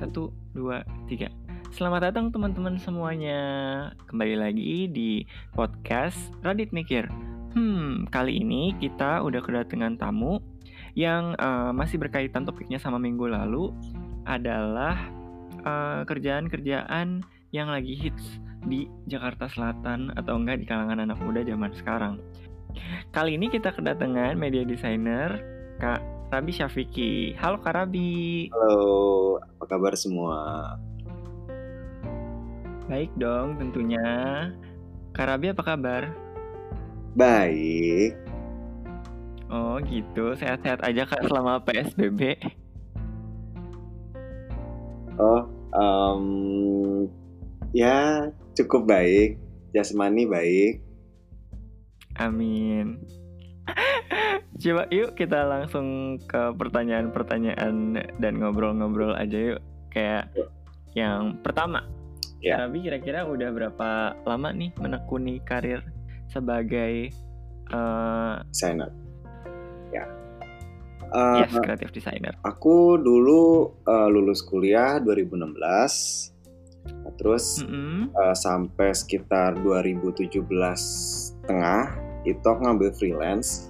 Satu, dua, tiga. Selamat datang teman-teman semuanya. Kembali lagi di podcast Radit Mikir. Hmm, kali ini kita udah kedatangan tamu yang uh, masih berkaitan topiknya sama minggu lalu adalah uh, kerjaan-kerjaan yang lagi hits di Jakarta Selatan atau enggak di kalangan anak muda zaman sekarang. Kali ini kita kedatangan media designer Kak Rabi Syafiki. Halo Kak Rabi. Halo, apa kabar semua? Baik dong tentunya. Kak Rabi apa kabar? Baik. Oh gitu, sehat-sehat aja Kak selama PSBB. Oh, um, ya cukup baik. Jasmani baik. Amin. Coba yuk kita langsung ke pertanyaan-pertanyaan dan ngobrol-ngobrol aja yuk. Kayak yang pertama, ya. Rabi kira-kira udah berapa lama nih menekuni karir sebagai uh, designer? Ya. Uh, yes, kreatif designer. Aku dulu uh, lulus kuliah 2016. Nah, terus mm -hmm. uh, sampai sekitar 2017 tengah itu aku ngambil freelance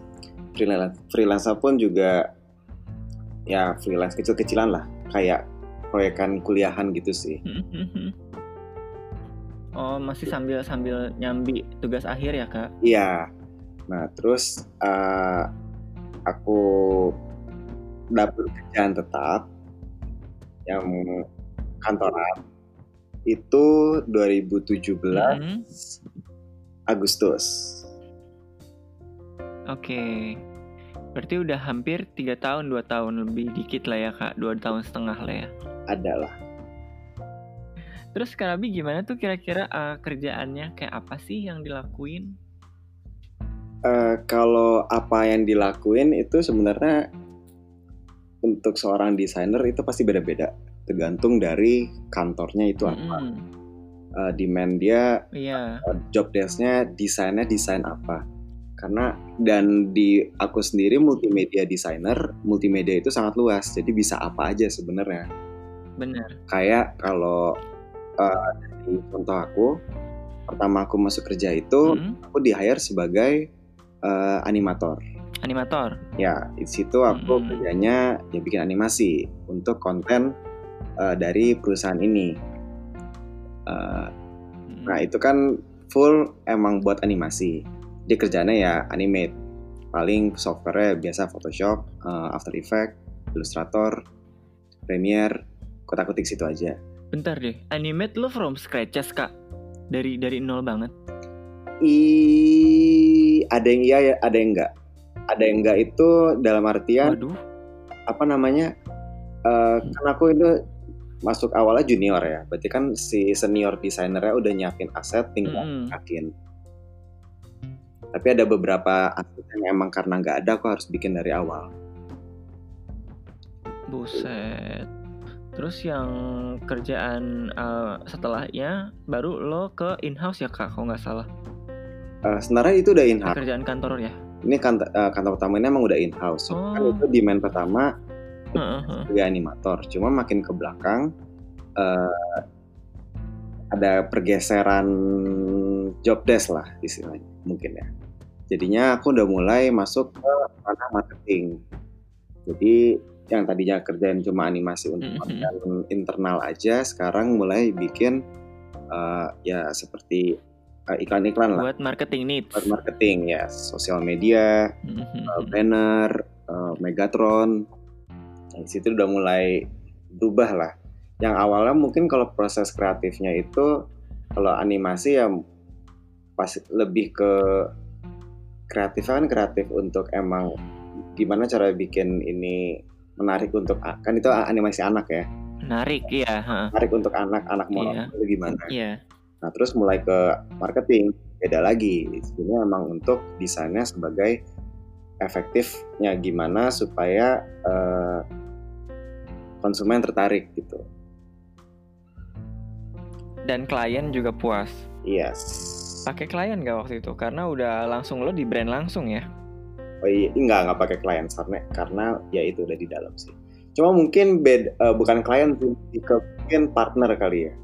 freelance freelance pun juga ya freelance kecil-kecilan lah kayak proyekan kuliahan gitu sih. Oh masih sambil sambil nyambi tugas akhir ya kak? Iya. Nah terus uh, aku dapet kerjaan tetap yang kantoran itu 2017 mm -hmm. Agustus. Oke. Okay. Berarti udah hampir tiga tahun, dua tahun lebih dikit lah ya kak, dua tahun setengah lah ya. Ada lah. Terus Kak Rabi gimana tuh kira-kira uh, kerjaannya kayak apa sih yang dilakuin? Uh, kalau apa yang dilakuin itu sebenarnya untuk seorang desainer itu pasti beda-beda, tergantung dari kantornya itu apa. Mm -hmm. uh, demand dia, yeah. uh, job desknya, desainnya desain apa karena dan di aku sendiri multimedia designer multimedia itu sangat luas. Jadi bisa apa aja sebenarnya. Benar. Kayak kalau uh, dari contoh aku pertama aku masuk kerja itu mm-hmm. aku di hire sebagai uh, animator. Animator? Ya di situ aku mm-hmm. kerjanya ya bikin animasi untuk konten uh, dari perusahaan ini. Uh, mm-hmm. nah itu kan full emang buat animasi dia kerjanya ya animate paling software biasa Photoshop, uh, After Effects, Illustrator, Premiere, kotak-kotik situ aja. Bentar deh, animate lo from scratches kak? Dari dari nol banget? I ada yang iya, ya, ada yang enggak. Ada yang enggak itu dalam artian Waduh. apa namanya? Uh, kan aku itu masuk awalnya junior ya, berarti kan si senior desainernya udah nyiapin aset, tinggal mm -hmm tapi ada beberapa aspek yang emang karena nggak ada aku harus bikin dari awal. Buset. Terus yang kerjaan uh, setelahnya baru lo ke in house ya kak kalau nggak salah? Uh, sebenarnya itu udah in house kerjaan kantor ya ini kantor, uh, kantor pertama ini emang udah in house oh. kan itu demand pertama uh-huh. sebagai animator. Cuma makin ke belakang uh, ada pergeseran job desk lah istilahnya mungkin ya jadinya aku udah mulai masuk ke ranah marketing. Jadi yang tadinya kerjaan cuma animasi untuk mm-hmm. internal aja sekarang mulai bikin uh, ya seperti uh, iklan-iklan lah. Buat marketing needs. Buat marketing ya. Sosial media uh, banner uh, Megatron. Nah, situ udah mulai berubah lah. Yang awalnya mungkin kalau proses kreatifnya itu kalau animasi ya pas lebih ke kreatif kan kreatif untuk emang gimana cara bikin ini menarik untuk kan itu animasi anak ya? Menarik ya menarik untuk anak-anak mau yeah. itu gimana? Yeah. nah terus mulai ke marketing beda lagi. Ini emang untuk desainnya sebagai efektifnya gimana supaya uh, konsumen tertarik gitu. Dan klien juga puas. Yes pakai klien gak waktu itu? Karena udah langsung lo di brand langsung ya? Oh iya, enggak, enggak pakai klien karena karena ya itu udah di dalam sih. cuma mungkin bed uh, bukan klien ke mungkin partner kali ya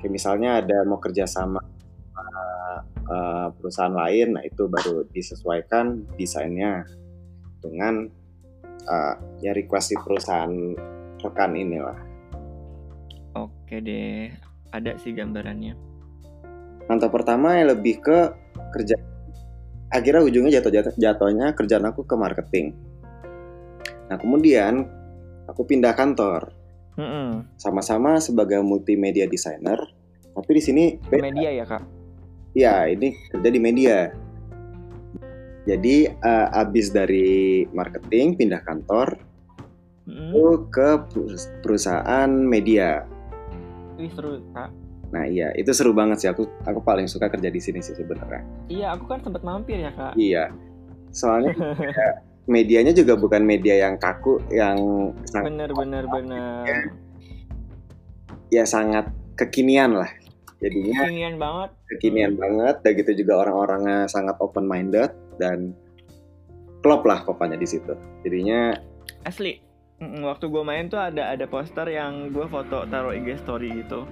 kayak misalnya ada mau kerja sama uh, uh, perusahaan lain nah itu baru disesuaikan desainnya dengan uh, ya request si perusahaan rekan inilah oke deh ada sih gambarannya mantap pertama yang lebih ke kerja. Akhirnya ujungnya jatuh jatuh jatuhnya kerjaan aku ke marketing. Nah kemudian aku pindah kantor. Sama-sama sebagai multimedia designer tapi di sini media ya kak? Ya ini kerja di media. Jadi uh, abis dari marketing pindah kantor mm. ke perusahaan media. Ini seru kak Nah iya itu seru banget sih aku aku paling suka kerja di sini sih sebenarnya. Iya aku kan sempat mampir ya kak. Iya soalnya ya, medianya juga bukan media yang kaku yang bener bener bener. Ya, ya sangat kekinian lah jadinya. Kekinian banget. Kekinian hmm. banget dan gitu juga orang-orangnya sangat open minded dan klop lah pokoknya di situ. Jadinya asli waktu gue main tuh ada ada poster yang gue foto taruh IG story gitu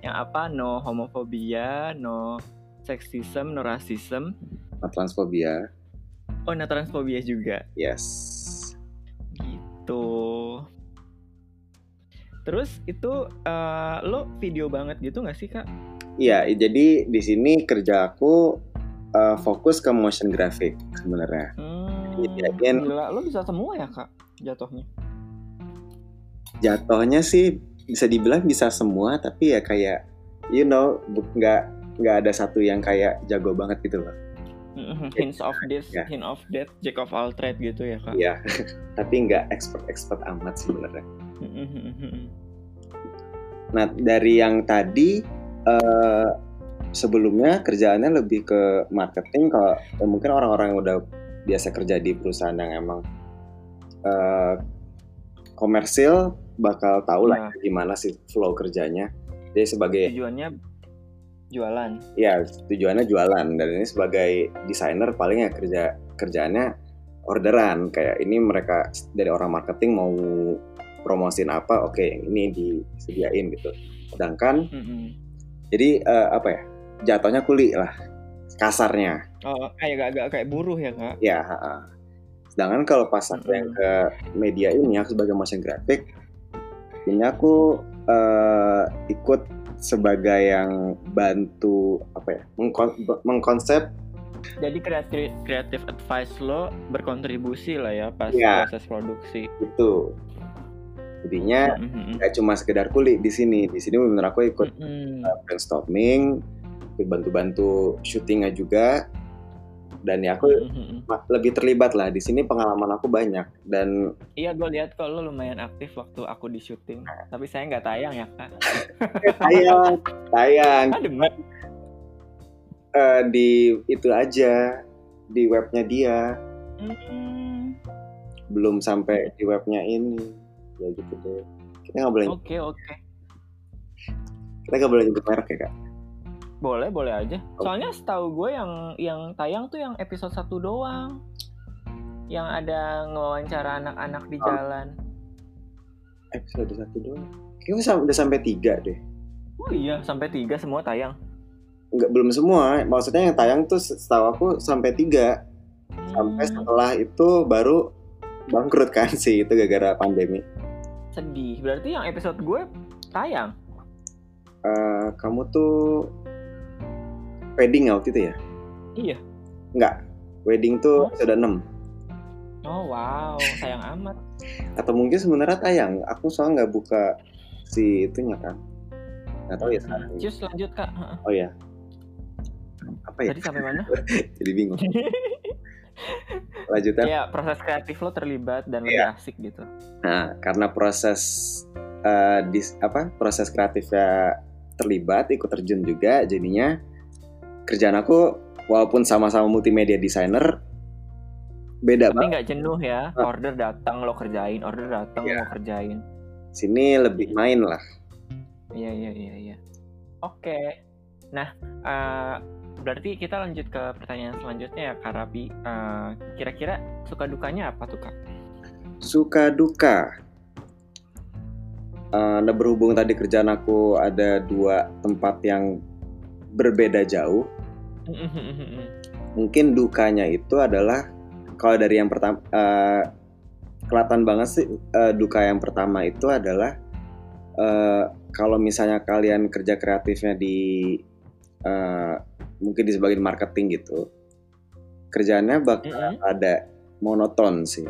yang apa? No homofobia no sexism no rasism no transfobia oh no transfobia juga. Yes. Gitu. Terus itu uh, lo video banget gitu nggak sih kak? Iya, jadi di sini kerja aku uh, fokus ke motion graphic sebenarnya. Hmm, Jadiin, gila, lo bisa semua ya kak jatuhnya? Jatuhnya sih bisa dibilang bisa semua tapi ya kayak you know nggak nggak ada satu yang kayak jago banget gitu loh mm-hmm. hints of this yeah. hint of that jack of all trade gitu ya kak Iya tapi nggak expert expert amat sebenarnya mm-hmm. nah dari yang tadi uh, sebelumnya kerjaannya lebih ke marketing kalau ya mungkin orang-orang yang udah biasa kerja di perusahaan yang emang uh, komersil bakal tahu lah nah. gimana sih flow kerjanya. Jadi sebagai tujuannya jualan. Ya, tujuannya jualan dan ini sebagai desainer paling ya kerja kerjaannya orderan kayak ini mereka dari orang marketing mau promosin apa, oke okay, ini disediain gitu. Sedangkan mm -hmm. jadi uh, apa ya? Jatuhnya kuli lah kasarnya. Oh, kayak agak kayak buruh ya, Kak? Ya, uh, Sedangkan kalau pas aku mm -hmm. yang ke media ini aku sebagai motion graphic ini aku uh, ikut sebagai yang bantu apa ya mengkon mengkonsep. Jadi kreatif kreatif advice lo berkontribusi lah ya pas ya, proses produksi. Itu jadinya mm-hmm. gak cuma sekedar kulit di sini di sini benar aku ikut mm-hmm. uh, brainstorming bantu-bantu syutingnya juga dan ya aku mm-hmm. lebih terlibat lah. Di sini pengalaman aku banyak. Dan iya gue lihat kok lo lumayan aktif waktu aku di syuting. Tapi saya nggak tayang ya kak. Tayang tayang. Uh, di itu aja. Di webnya dia. Mm-hmm. belum sampai di webnya ini. Ya gitu deh. Kita nggak boleh oke okay, oke. Okay. kita nggak boleh nyebut merek ya kak boleh, boleh aja. Soalnya setahu gue yang yang tayang tuh yang episode satu doang. Yang ada ngewawancara anak-anak di jalan. Episode satu doang. Kayaknya udah sampai tiga deh. Oh iya, sampai tiga semua tayang. Enggak, belum semua. Maksudnya yang tayang tuh setahu aku sampai tiga. Hmm. Sampai setelah itu baru bangkrut kan sih itu gara-gara pandemi. Sedih. Berarti yang episode gue tayang. Uh, kamu tuh wedding waktu itu ya? Iya. Enggak. Wedding tuh oh. sudah 6. Oh wow, sayang amat. Atau mungkin sebenarnya tayang. Aku soalnya nggak buka si itunya kan. Nggak tahu ya sekarang. Cus lanjut kak. Oh ya. Apa ya? Tadi sampai mana? Jadi bingung. Lanjutnya. Ya proses kreatif lo terlibat dan lebih yeah. asik gitu. Nah karena proses uh, dis, apa proses kreatifnya terlibat ikut terjun juga jadinya kerjaan aku walaupun sama-sama multimedia designer beda tapi nggak jenuh ya order datang lo kerjain order datang yeah. lo kerjain. Sini lebih main lah. Iya iya iya iya. Oke. Nah uh, berarti kita lanjut ke pertanyaan selanjutnya ya kak Rabi uh, kira-kira suka dukanya apa tuh kak? Suka duka. Uh, nah berhubung tadi kerjaan aku ada dua tempat yang berbeda jauh mungkin dukanya itu adalah kalau dari yang pertama uh, kelihatan banget sih uh, duka yang pertama itu adalah uh, kalau misalnya kalian kerja kreatifnya di uh, mungkin di sebagian marketing gitu kerjaannya bakal mm -hmm. ada monoton sih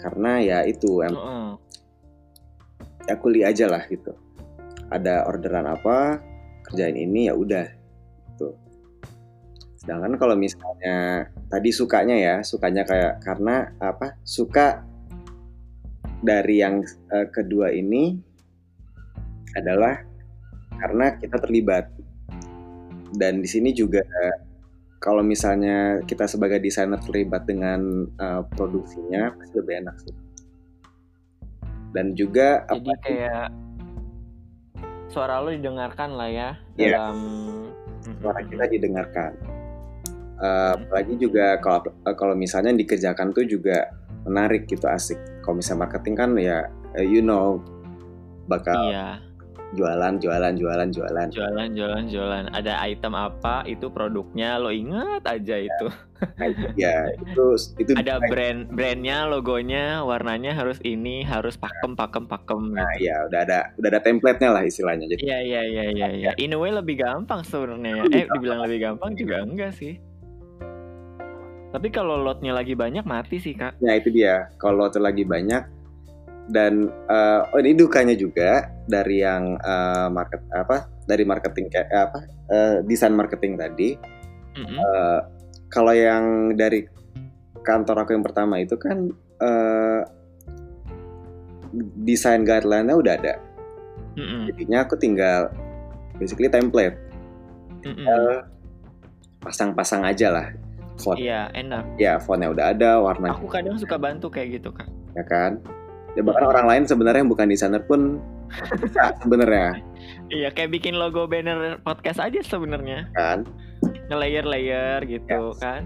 karena ya itu em uh -uh. ya kuliah aja lah gitu ada orderan apa kerjain ini ya udah sedangkan kalau misalnya tadi sukanya ya sukanya kayak karena apa suka dari yang uh, kedua ini adalah karena kita terlibat. Dan di sini juga kalau misalnya kita sebagai desainer terlibat dengan uh, produksinya pasti lebih enak sih. Dan juga jadi apa kayak suara lo didengarkan lah ya yeah. dalam suara kita didengarkan uh, apalagi juga kalau uh, kalau misalnya dikerjakan tuh juga menarik gitu asik kalau misalnya marketing kan ya uh, you know bakal iya jualan jualan jualan jualan jualan jualan jualan ada item apa itu produknya lo ingat aja ya. itu ya itu itu ada brand brandnya logonya warnanya harus ini harus pakem pakem pakem nah gitu. ya udah ada udah ada template-nya lah istilahnya jadi iya iya iya iya ya. in a way lebih gampang sebenarnya ya. eh dibilang lebih gampang juga enggak sih tapi kalau lotnya lagi banyak mati sih kak ya itu dia kalau lot lagi banyak dan uh, oh ini dukanya juga dari yang uh, market apa dari marketing kayak eh, apa uh, desain marketing tadi mm-hmm. uh, kalau yang dari kantor aku yang pertama itu kan uh, desain guideline-nya udah ada mm-hmm. jadinya aku tinggal basically template mm-hmm. pasang-pasang aja lah font. Iya enak. Ya fontnya udah ada warna aku kadang suka bantu kayak gitu kak. Ya kan? Ya bahkan orang lain sebenarnya yang bukan desainer pun bisa sebenarnya. Iya kayak bikin logo banner podcast aja sebenarnya. Kan? Nge-layer layer gitu yes. kan?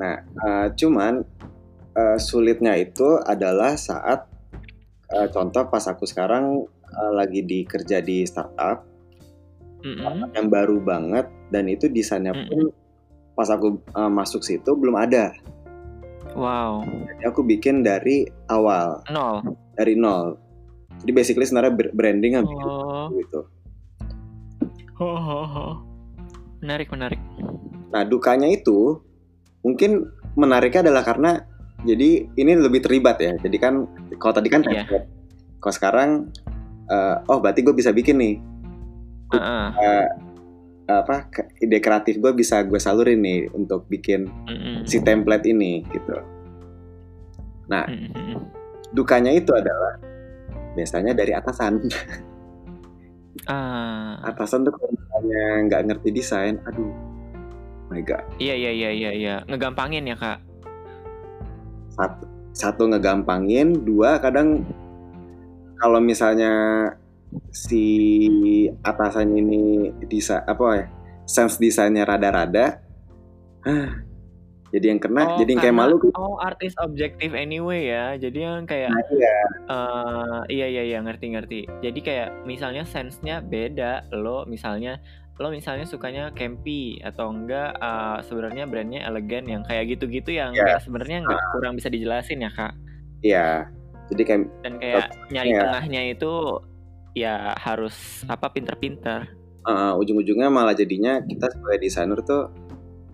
Nah uh, cuman uh, sulitnya itu adalah saat uh, contoh pas aku sekarang uh, lagi dikerja di startup mm -hmm. yang baru banget dan itu desainnya pun mm -hmm. Pas aku uh, masuk situ belum ada Wow. Jadi aku bikin dari awal. Nol. Dari nol. Jadi basically sebenarnya branding oh. gitu. Oh, oh, oh. Menarik, menarik. Nah, dukanya itu mungkin menariknya adalah karena jadi ini lebih terlibat ya. Jadi kan kalau tadi kan yeah. kalau sekarang uh, oh berarti gue bisa bikin nih. Uh -uh. Uh, apa ide kreatif gue bisa gue salurin nih untuk bikin mm-hmm. si template ini gitu. Nah, mm-hmm. dukanya itu adalah biasanya dari atasan. uh. Atasan tuh kalau misalnya nggak ngerti desain, aduh, my god. Iya iya iya iya iya, ngegampangin ya kak. Satu, satu ngegampangin, dua kadang kalau misalnya si atasan ini bisa apa ya sense desainnya rada-rada jadi yang kena oh, jadi yang kayak malu oh artis objektif anyway ya jadi yang kayak nah, iya. Uh, iya iya iya ngerti ngerti jadi kayak misalnya sense-nya beda lo misalnya lo misalnya sukanya campy atau enggak uh, sebenarnya brandnya elegan yang kayak gitu-gitu yang yeah. sebenarnya nggak uh. kurang bisa dijelasin ya kak iya jadi kayak dan kayak nyari ya. tengahnya itu ya harus apa pinter-pinter. Uh, ujung-ujungnya malah jadinya kita sebagai desainer tuh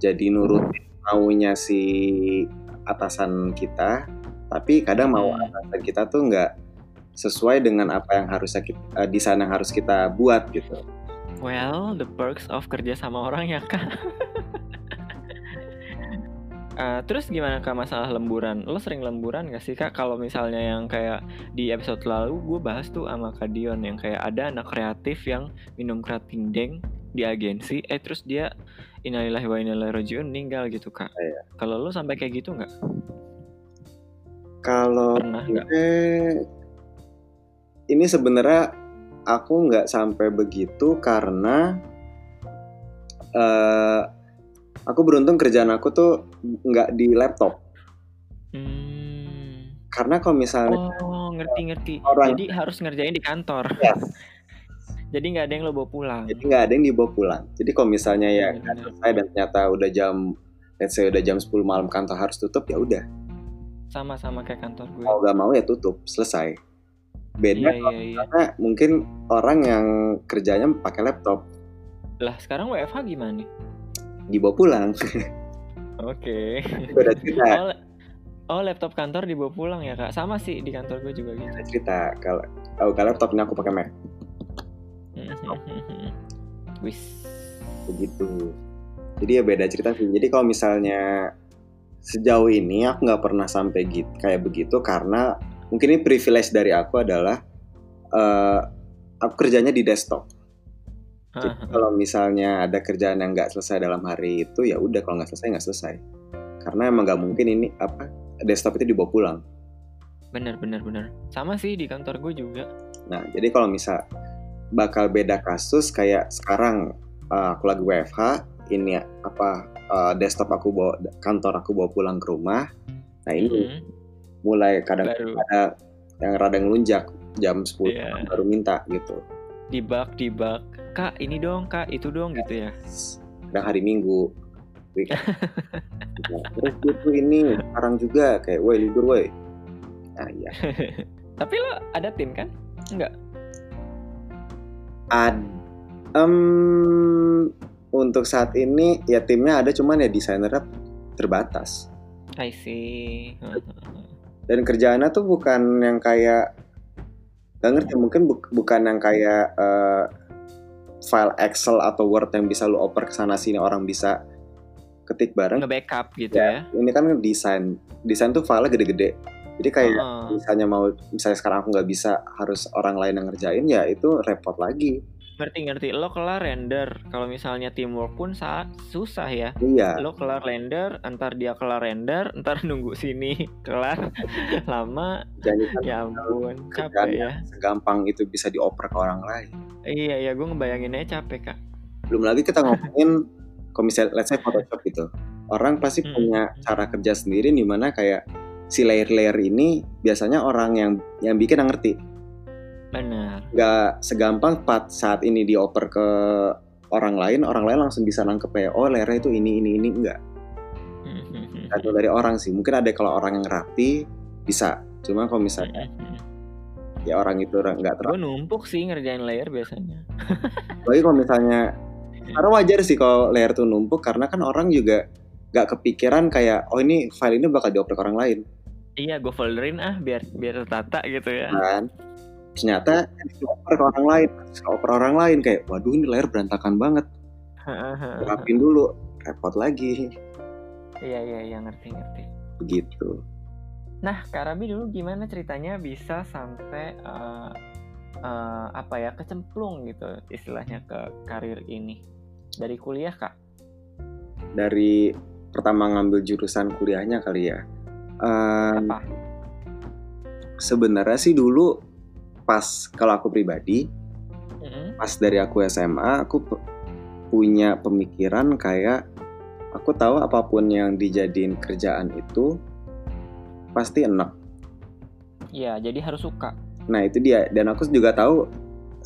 jadi nurut maunya si atasan kita, tapi kadang mau hmm. atasan kita tuh nggak sesuai dengan apa yang harus kita, uh, desain yang harus kita buat gitu. Well, the perks of kerja sama orang ya kan. Uh, terus gimana kak masalah lemburan? Lo sering lemburan gak sih kak? Kalau misalnya yang kayak di episode lalu gue bahas tuh sama Kak Dion yang kayak ada anak kreatif yang minum kerating deng di agensi, eh terus dia inalillahi wa inna rojiun meninggal gitu kak. Iya. Kalau lo sampai kayak gitu nggak? Kalau pernah nggak? Ini sebenarnya aku nggak sampai begitu karena uh, aku beruntung kerjaan aku tuh nggak di laptop. Hmm. karena kalau misalnya oh ngerti ngerti. Orang, jadi harus ngerjain di kantor. Yes. jadi nggak ada yang lo bawa pulang. Jadi nggak ada yang dibawa pulang. Jadi kalau misalnya ya nggak selesai dan ternyata udah jam let's say udah jam 10 malam kantor harus tutup ya udah. Sama sama kayak kantor gue. Kalau nggak mau ya tutup selesai. Beda iya, iya, iya. karena mungkin orang yang kerjanya pakai laptop. Lah sekarang WFH gimana dibawa pulang Oke. Beda cerita. Oh, oh, laptop kantor dibawa pulang ya kak? Sama sih di kantor gue juga gitu. Beda cerita. Kalau oh, kalau laptopnya aku pakai Mac. Wis. Begitu. Jadi ya beda cerita sih. Jadi kalau misalnya sejauh ini aku nggak pernah sampai gitu kayak begitu karena mungkin ini privilege dari aku adalah uh, aku kerjanya di desktop jadi kalau misalnya ada kerjaan yang nggak selesai dalam hari itu ya udah kalau nggak selesai nggak selesai. Karena emang nggak mungkin ini apa desktop itu dibawa pulang. Bener bener bener. Sama sih di kantor gue juga. Nah jadi kalau misal bakal beda kasus kayak sekarang uh, aku lagi WFH ini apa uh, desktop aku bawa kantor aku bawa pulang ke rumah. Nah ini mm -hmm. mulai kadang baru. ada yang rada ngelunjak jam 10 yeah. baru minta gitu. Dibak dibak kak ini dong kak itu dong gitu ya. Udah hari minggu. Terus itu ini sekarang juga kayak woi libur woi. Nah iya. Tapi lo ada tim kan? Enggak ad um, untuk saat ini ya timnya ada cuman ya desainer terbatas. I see. Dan kerjaannya tuh bukan yang kayak Gak ngerti mungkin bu bukan yang kayak uh, file Excel atau Word yang bisa lu oper ke sana sini orang bisa ketik bareng. Nge-backup gitu ya, ya. Ini kan desain. Desain tuh file gede-gede. Jadi kayak uh. misalnya mau misalnya sekarang aku nggak bisa harus orang lain yang ngerjain ya itu repot lagi ngerti ngerti. Lo kelar render. Kalau misalnya teamwork pun saat susah ya. Iya. Lo kelar render entar dia kelar render entar nunggu sini kelar lama. Jadi kan ya ampun capek ya. segampang itu bisa dioper ke orang lain. Iya iya. Gue ngebayanginnya capek kak. Belum lagi kita ngomongin komisi let's say Photoshop gitu. Orang pasti hmm. punya cara kerja sendiri di mana kayak si layer-layer ini biasanya orang yang yang bikin yang ngerti Benar. Gak segampang part saat ini dioper ke orang lain, orang lain langsung bisa nangkep ya, oh layarnya itu ini, ini, ini, enggak. Atau dari orang sih, mungkin ada kalau orang yang rapi, bisa. Cuma kalau misalnya, ya orang itu nggak terlalu. Gue numpuk sih ngerjain layer biasanya. Lagi kalau misalnya, karena wajar sih kalau layer tuh numpuk, karena kan orang juga gak kepikiran kayak, oh ini file ini bakal dioper ke orang lain. Iya, gue folderin ah biar biar tertata gitu ya. Kan? Ternyata dioper ke orang lain oper orang lain kayak waduh ini layar berantakan banget. Rapin dulu repot lagi. Iya iya iya ngerti ngerti. Begitu. Nah Karabi dulu gimana ceritanya bisa sampai uh, uh, apa ya kecemplung gitu istilahnya ke karir ini? Dari kuliah kak? Dari pertama ngambil jurusan kuliahnya kali ya. Uh, apa? sebenarnya sih dulu pas kalau aku pribadi mm-hmm. pas dari aku SMA aku punya pemikiran kayak aku tahu apa pun yang dijadiin kerjaan itu pasti enak. Iya, jadi harus suka. Nah itu dia dan aku juga tahu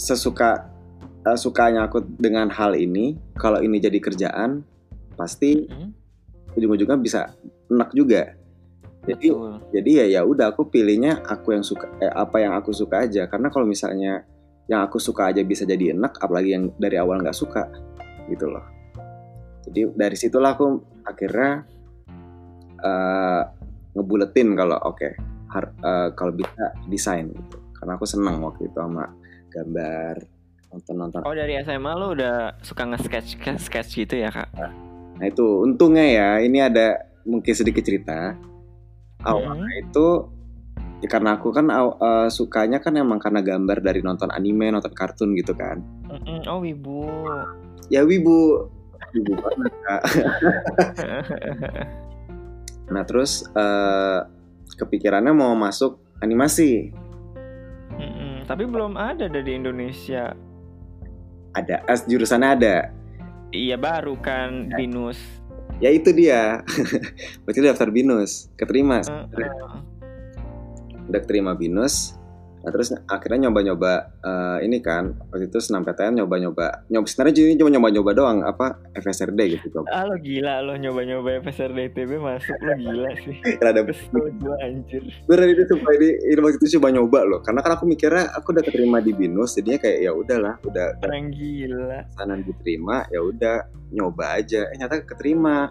sesuka uh, sukanya aku dengan hal ini kalau ini jadi kerjaan pasti mm-hmm. ujung-ujungnya bisa enak juga jadi Betul. jadi ya ya udah aku pilihnya aku yang suka eh, apa yang aku suka aja. Karena kalau misalnya yang aku suka aja bisa jadi enak apalagi yang dari awal nggak suka gitu loh. Jadi dari situlah aku akhirnya uh, ngebuletin kalau oke okay, uh, kalau bisa desain gitu. Karena aku senang waktu itu sama gambar nonton nonton oh dari SMA lo udah suka nge-sketch sketch gitu ya kak? Nah itu untungnya ya ini ada mungkin sedikit cerita awalnya hmm. itu ya karena aku kan uh, sukanya kan emang karena gambar dari nonton anime nonton kartun gitu kan. Oh wibu. Ya wibu. Wibu banget kak. Nah terus uh, kepikirannya mau masuk animasi. Mm tapi belum ada dari Indonesia. Ada. As jurusannya ada. Iya baru kan ya. binus ya itu dia. Berarti daftar binus. Keterima. Uh, uh. udah terima binus Nah, terus akhirnya nyoba-nyoba uh, ini kan waktu itu senam PTN nyoba-nyoba nyoba sebenarnya jadi cuma nyoba-nyoba doang apa FSRD gitu coba. Ah lo gila lo nyoba-nyoba FSRD ITB masuk lo gila sih. Rada kesel gue anjir. Bener itu sumpah ini, ini waktu itu coba nyoba loh karena kan aku mikirnya aku udah keterima di BINUS jadinya kayak ya udahlah udah orang gila. Sana diterima ya udah nyoba aja. Eh nyata keterima.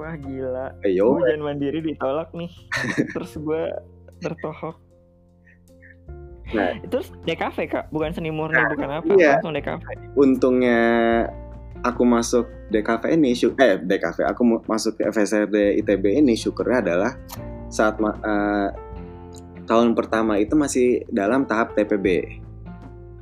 Wah gila. Eh, yo. Ujian mandiri ditolak nih. Terus gue tertohok Nah, terus DKV kak, bukan seni murni, nah, bukan apa, iya. langsung DKV. Untungnya aku masuk DKV ini, eh DKV, aku masuk ke FSRD ITB ini, syukurnya adalah saat uh, tahun pertama itu masih dalam tahap TPB.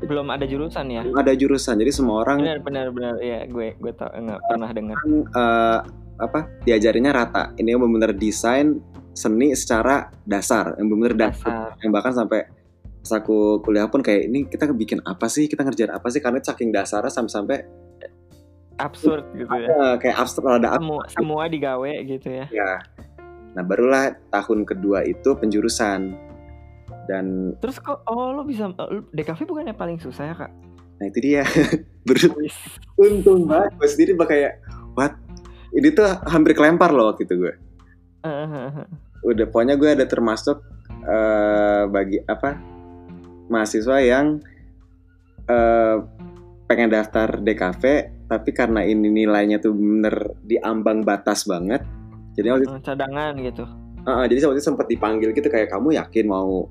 Belum ada jurusan ya? Belum ada jurusan, jadi semua orang. Benar, benar, benar. Ya, gue gue tau nggak pernah dengar. Uh, apa? Diajarinnya rata. Ini yang benar-benar desain seni secara dasar, yang benar-benar dasar, yang bahkan sampai pas aku kuliah pun kayak ini kita bikin apa sih? Kita ngerjain apa sih? Karena saking dasarnya sampai-sampai absurd gitu ya. Kayak absurd ada semua semua digawe gitu ya. Ya nah barulah tahun kedua itu penjurusan. Dan terus kok oh lo bisa DKV bukannya paling susah ya kak? Nah itu dia. Untung banget gue sendiri bakal kayak what? Ini tuh hampir kelempar loh waktu itu gue udah pokoknya gue ada termasuk uh, bagi apa mahasiswa yang uh, pengen daftar DKV tapi karena ini nilainya tuh bener di ambang batas banget jadi waktu itu, cadangan gitu. Uh, jadi waktu itu sempat dipanggil gitu kayak kamu yakin mau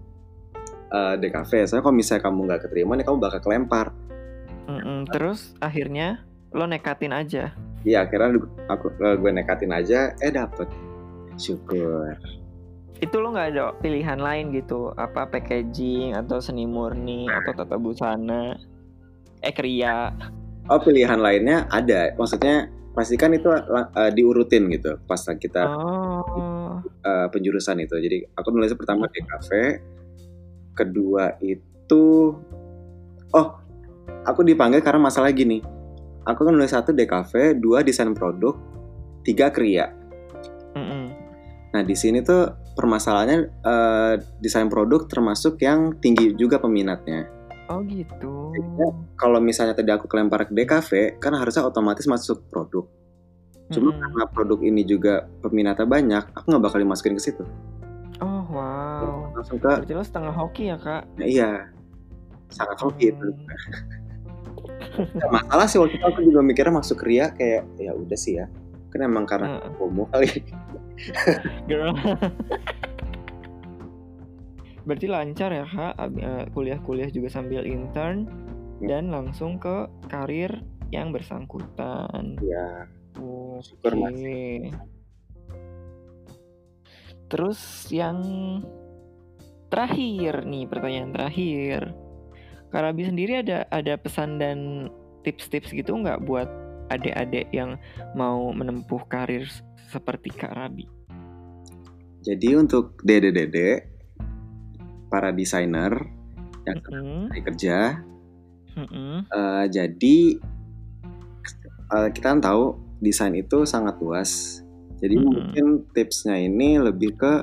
uh, eh, DKV soalnya kalau misalnya kamu nggak keterima nih kamu bakal kelempar. Mm -mm, terus akhirnya lo nekatin aja? Iya akhirnya aku gue nekatin aja eh dapet. Syukur itu lo nggak ada pilihan lain gitu apa packaging atau seni murni atau tata busana? Eh kriya. Oh pilihan lainnya ada. Maksudnya pastikan itu uh, diurutin gitu pas kita oh. uh, penjurusan itu. Jadi aku nulis pertama di kafe kedua itu oh aku dipanggil karena masalah gini. Aku kan nulis satu DKV dua desain produk tiga kriya. Mm -mm. nah di sini tuh permasalahannya uh, desain produk termasuk yang tinggi juga peminatnya. Oh gitu. kalau misalnya tadi aku kelempar ke DKV, kan harusnya otomatis masuk produk. Cuma hmm. karena produk ini juga peminatnya banyak, aku nggak bakal dimasukin ke situ. Oh wow. Langsung ke. Berarti lo setengah hoki ya kak? Nah, iya, sangat hoki itu. Gak masalah sih waktu itu aku juga mikirnya masuk Ria kayak ya udah sih ya. Kan emang karena uh. homo kali. Girl. Berarti lancar ya kak eh, kuliah-kuliah juga sambil intern ya. dan langsung ke karir yang bersangkutan. Ya. Oh, Syukur okay. Terus yang terakhir nih pertanyaan terakhir. Karabi sendiri ada ada pesan dan tips-tips gitu nggak buat adik-adik yang mau menempuh karir seperti Kak Rabi? Jadi untuk dede-dede, para desainer yang mm -hmm. kerja, mm -hmm. uh, jadi uh, kita kan tahu desain itu sangat luas. Jadi mm -hmm. mungkin tipsnya ini lebih ke,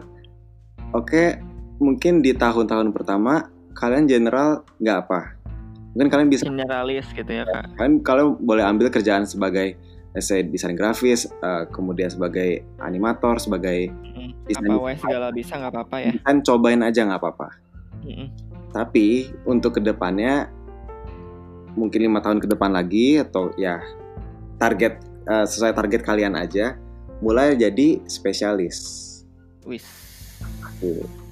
oke, okay, mungkin di tahun-tahun pertama kalian general nggak apa, mungkin kalian bisa generalis gitu ya kak. Kalian kalian boleh ambil kerjaan sebagai saya desain grafis, uh, kemudian sebagai animator, sebagai hmm, desain apa segala bisa nggak apa-apa ya? Kan cobain aja nggak apa-apa. Hmm. Tapi untuk ke depannya mungkin lima tahun ke depan lagi atau ya target uh, sesuai target kalian aja, mulai jadi spesialis. Wis. Aku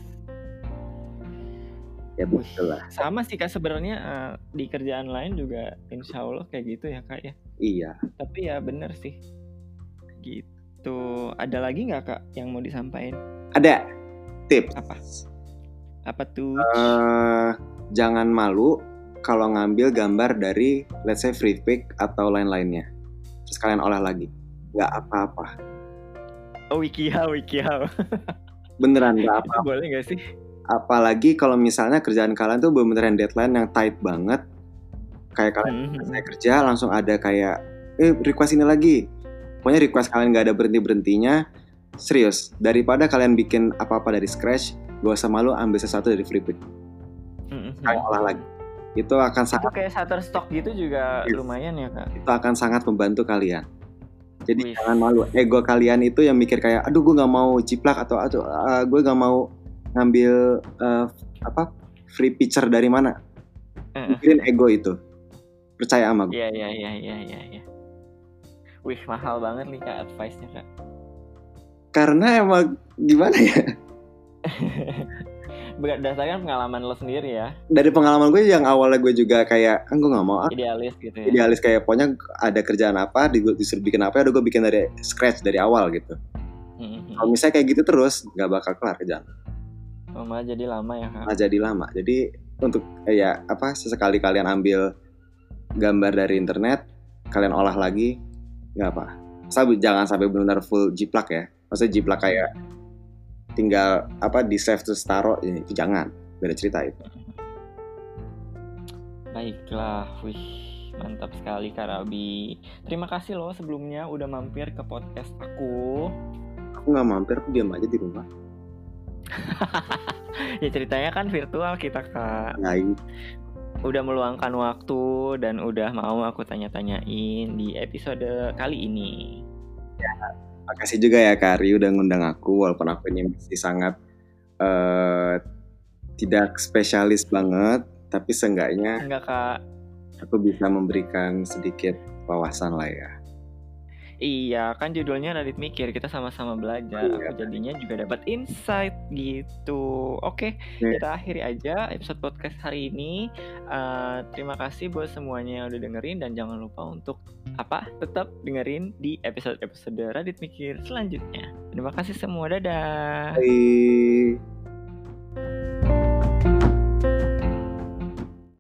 ya betul lah. sama sih kak sebenarnya uh, di kerjaan lain juga insya Allah kayak gitu ya kak ya. Iya. Tapi ya bener sih. Gitu. Ada lagi nggak kak yang mau disampaikan? Ada. Tips. Apa? Apa tuh? Uh, jangan malu kalau ngambil gambar dari let's say free pick atau lain-lainnya. Terus kalian olah lagi. Nggak apa-apa. Oh wikihow wikihow beneran nggak apa-apa. boleh nggak sih apalagi kalau misalnya kerjaan kalian tuh bener-bener deadline yang tight banget kayak kalian mm-hmm. saya kerja langsung ada kayak eh request ini lagi pokoknya request kalian nggak ada berhenti berhentinya serius daripada kalian bikin apa apa dari scratch gak usah malu ambil sesuatu dari free pick Mm-hmm. Kayak olah lagi itu akan Itu sangat kayak Shutterstock gitu juga Yes. lumayan ya kak. itu akan sangat membantu kalian jadi Wih. jangan malu ego kalian itu yang mikir kayak aduh gue nggak mau ciplak atau aduh uh, gue nggak mau ngambil uh, apa free picture dari mana pikirin ego itu percaya sama gue Iya iya iya iya iya. iya. Wih mahal banget nih kak advice-nya kak. karena emang gimana ya Berdasarkan pengalaman lo sendiri ya, dari pengalaman gue yang awalnya gue juga kayak kan gue nggak mau ah idealis gitu ya. idealis kayak pokoknya ada kerjaan apa di- disuruh bikin apa ya udah gue bikin dari scratch dari awal gitu Mhm. kalau misalnya kayak gitu terus nggak bakal kelar kerjaan Oh, malah jadi lama ya malah jadi lama. Jadi untuk eh, ya apa sesekali kalian ambil gambar dari internet kalian olah lagi nggak apa. Asal jangan sampai benar full jiplak ya. Maksudnya jiplak kayak tinggal apa di save terus taruh ini itu jangan. Beda cerita itu. Baiklah, wih mantap sekali Kak Rabi. Terima kasih loh sebelumnya udah mampir ke podcast aku. aku nggak mampir aku diam aja di rumah Ya ceritanya kan virtual kita Kak. Baik. Udah meluangkan waktu dan udah mau aku tanya-tanyain di episode kali ini. makasih juga ya Kari udah ngundang aku walaupun aku ini masih sangat eh, tidak spesialis banget tapi seenggaknya Enggak Kak? aku bisa memberikan sedikit wawasan lah ya Iya, kan judulnya Radit Mikir, kita sama-sama belajar. Iya. Aku jadinya juga dapat insight gitu. Oke, Oke. kita akhiri aja episode podcast hari ini. Eh, terima kasih buat semuanya yang udah dengerin dan jangan lupa untuk apa? Tetap dengerin di episode-episode Radit Mikir selanjutnya. Terima kasih semua, dadah. Bye.